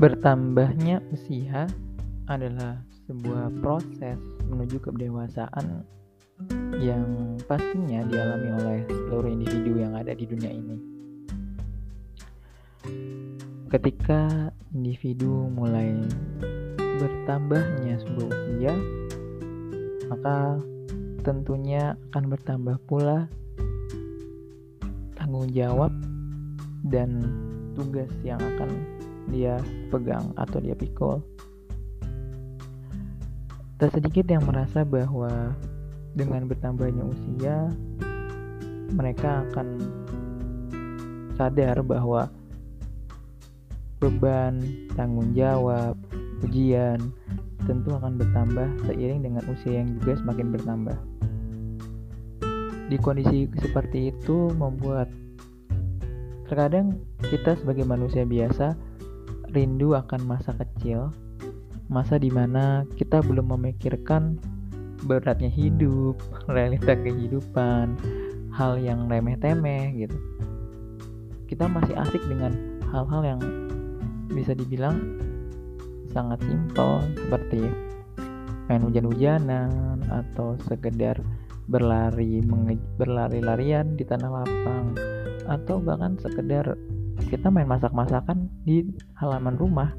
Bertambahnya usia adalah sebuah proses menuju kedewasaan yang pastinya dialami oleh seluruh individu yang ada di dunia ini. Ketika individu mulai bertambahnya sebuah usia, maka tentunya akan bertambah pula tanggung jawab dan tugas yang akan dia pegang atau dia pikul. Tak sedikit yang merasa bahwa dengan bertambahnya usia, mereka akan sadar bahwa beban, tanggung jawab, ujian tentu akan bertambah seiring dengan usia yang juga semakin bertambah. Di kondisi seperti itu membuat terkadang kita sebagai manusia biasa rindu akan masa kecil, masa di mana kita belum memikirkan beratnya hidup, realita kehidupan, hal yang remeh-temeh gitu. Kita masih asik dengan hal-hal yang bisa dibilang sangat simpel seperti main hujan-hujanan atau sekedar berlari berlari-larian di tanah lapang atau bahkan sekedar kita main masak-masakan di halaman rumah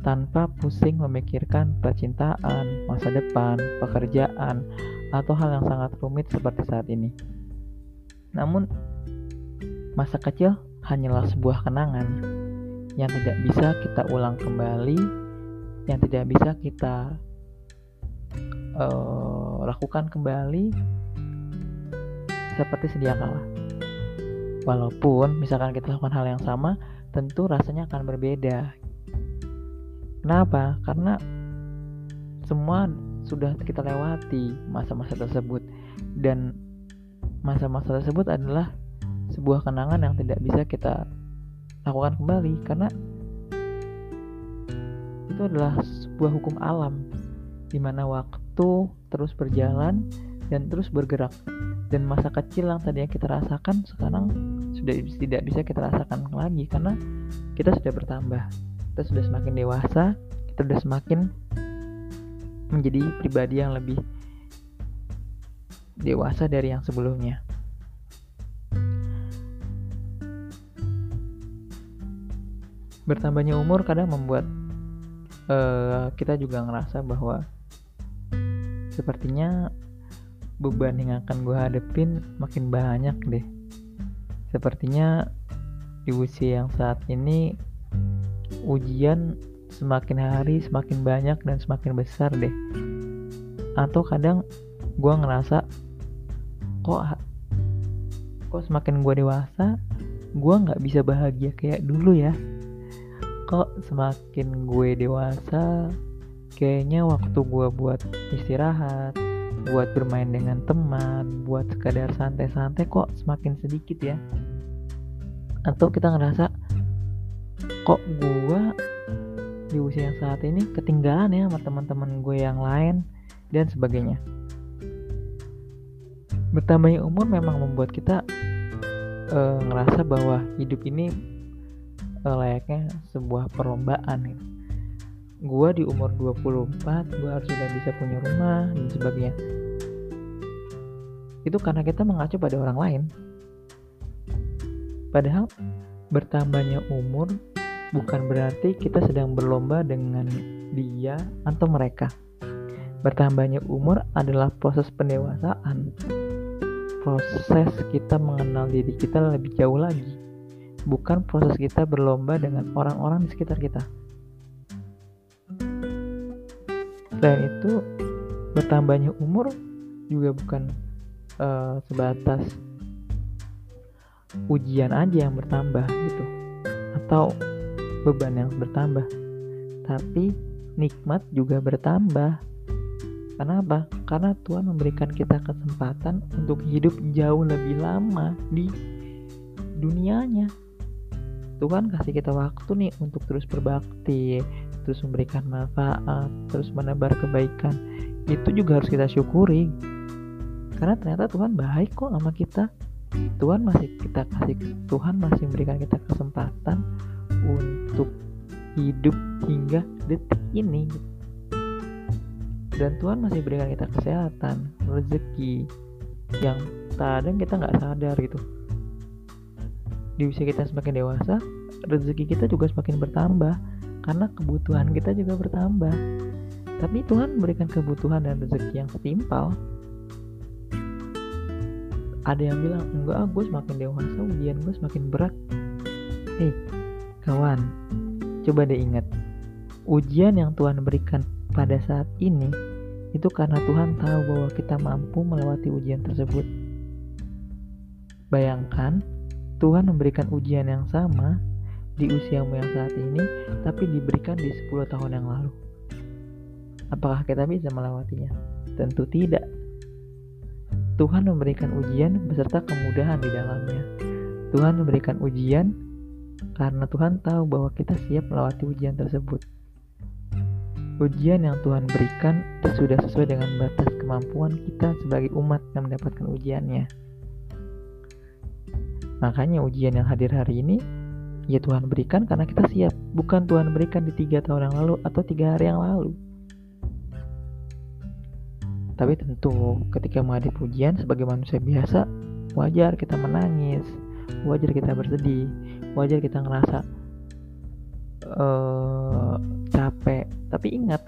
tanpa pusing memikirkan percintaan, masa depan, pekerjaan, atau hal yang sangat rumit seperti saat ini. Namun, masa kecil hanyalah sebuah kenangan yang tidak bisa kita ulang kembali, yang tidak bisa kita uh, lakukan kembali seperti sedia kala. Walaupun misalkan kita lakukan hal yang sama, tentu rasanya akan berbeda. Kenapa? Karena semua sudah kita lewati masa-masa tersebut dan masa-masa tersebut adalah sebuah kenangan yang tidak bisa kita lakukan kembali karena itu adalah sebuah hukum alam di mana waktu terus berjalan dan terus bergerak dan masa kecil yang tadinya kita rasakan sekarang sudah tidak bisa kita rasakan lagi karena kita sudah bertambah. Kita sudah semakin dewasa kita sudah semakin menjadi pribadi yang lebih dewasa dari yang sebelumnya. Bertambahnya umur kadang membuat uh, kita juga ngerasa bahwa sepertinya beban yang akan gue hadepin makin banyak deh. Sepertinya di usia yang saat ini ujian semakin hari semakin banyak dan semakin besar deh. Atau kadang gue ngerasa kok kok semakin gue dewasa gue nggak bisa bahagia kayak dulu ya? Kok semakin gue dewasa kayaknya waktu gue buat istirahat buat bermain dengan teman, buat sekadar santai-santai kok semakin sedikit ya. Atau kita ngerasa kok gua di usia yang saat ini ketinggalan ya sama teman-teman gue yang lain dan sebagainya. Bertambahnya umur memang membuat kita uh, ngerasa bahwa hidup ini uh, layaknya sebuah perlombaan gitu gue di umur 24 gue harus sudah bisa punya rumah dan sebagainya. Itu karena kita mengacu pada orang lain. Padahal bertambahnya umur bukan berarti kita sedang berlomba dengan dia atau mereka. Bertambahnya umur adalah proses pendewasaan. Proses kita mengenal diri kita lebih jauh lagi. Bukan proses kita berlomba dengan orang-orang di sekitar kita Selain itu, bertambahnya umur juga bukan uh, sebatas ujian aja yang bertambah gitu. Atau beban yang bertambah. Tapi nikmat juga bertambah. Kenapa? Karena Tuhan memberikan kita kesempatan untuk hidup jauh lebih lama di dunianya. Tuhan kasih kita waktu nih untuk terus berbakti terus memberikan manfaat, terus menebar kebaikan, itu juga harus kita syukuri. Karena ternyata Tuhan baik kok sama kita. Tuhan masih kita kasih Tuhan masih memberikan kita kesempatan untuk hidup hingga detik ini dan Tuhan masih berikan kita kesehatan rezeki yang kadang kita nggak sadar gitu di usia kita semakin dewasa rezeki kita juga semakin bertambah karena kebutuhan kita juga bertambah. Tapi Tuhan memberikan kebutuhan dan rezeki yang setimpal. Ada yang bilang enggak ah, gue semakin dewasa ujian gue semakin berat. Hei kawan coba deh ingat. Ujian yang Tuhan berikan pada saat ini itu karena Tuhan tahu bahwa kita mampu melewati ujian tersebut. Bayangkan Tuhan memberikan ujian yang sama di usiamu yang saat ini tapi diberikan di 10 tahun yang lalu apakah kita bisa melewatinya tentu tidak Tuhan memberikan ujian beserta kemudahan di dalamnya. Tuhan memberikan ujian karena Tuhan tahu bahwa kita siap melewati ujian tersebut. Ujian yang Tuhan berikan sudah sesuai dengan batas kemampuan kita sebagai umat yang mendapatkan ujiannya. Makanya ujian yang hadir hari ini ya Tuhan berikan karena kita siap, bukan Tuhan berikan di tiga tahun yang lalu atau tiga hari yang lalu. Tapi tentu ketika menghadapi ujian sebagai manusia biasa, wajar kita menangis, wajar kita bersedih, wajar kita ngerasa uh, capek. Tapi ingat,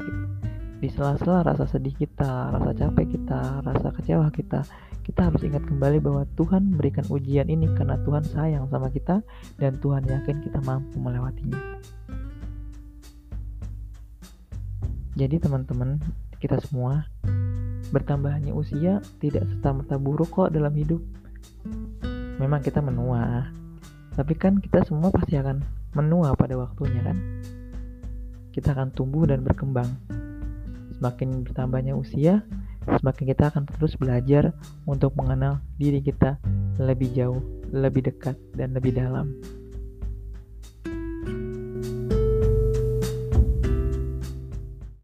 di sela-sela rasa sedih kita, rasa capek kita, rasa kecewa kita, kita harus ingat kembali bahwa Tuhan memberikan ujian ini karena Tuhan sayang sama kita dan Tuhan yakin kita mampu melewatinya. Jadi teman-teman, kita semua Bertambahnya usia tidak serta-merta buruk kok dalam hidup. Memang kita menua, tapi kan kita semua pasti akan menua pada waktunya kan. Kita akan tumbuh dan berkembang. Semakin bertambahnya usia, semakin kita akan terus belajar untuk mengenal diri kita lebih jauh, lebih dekat, dan lebih dalam.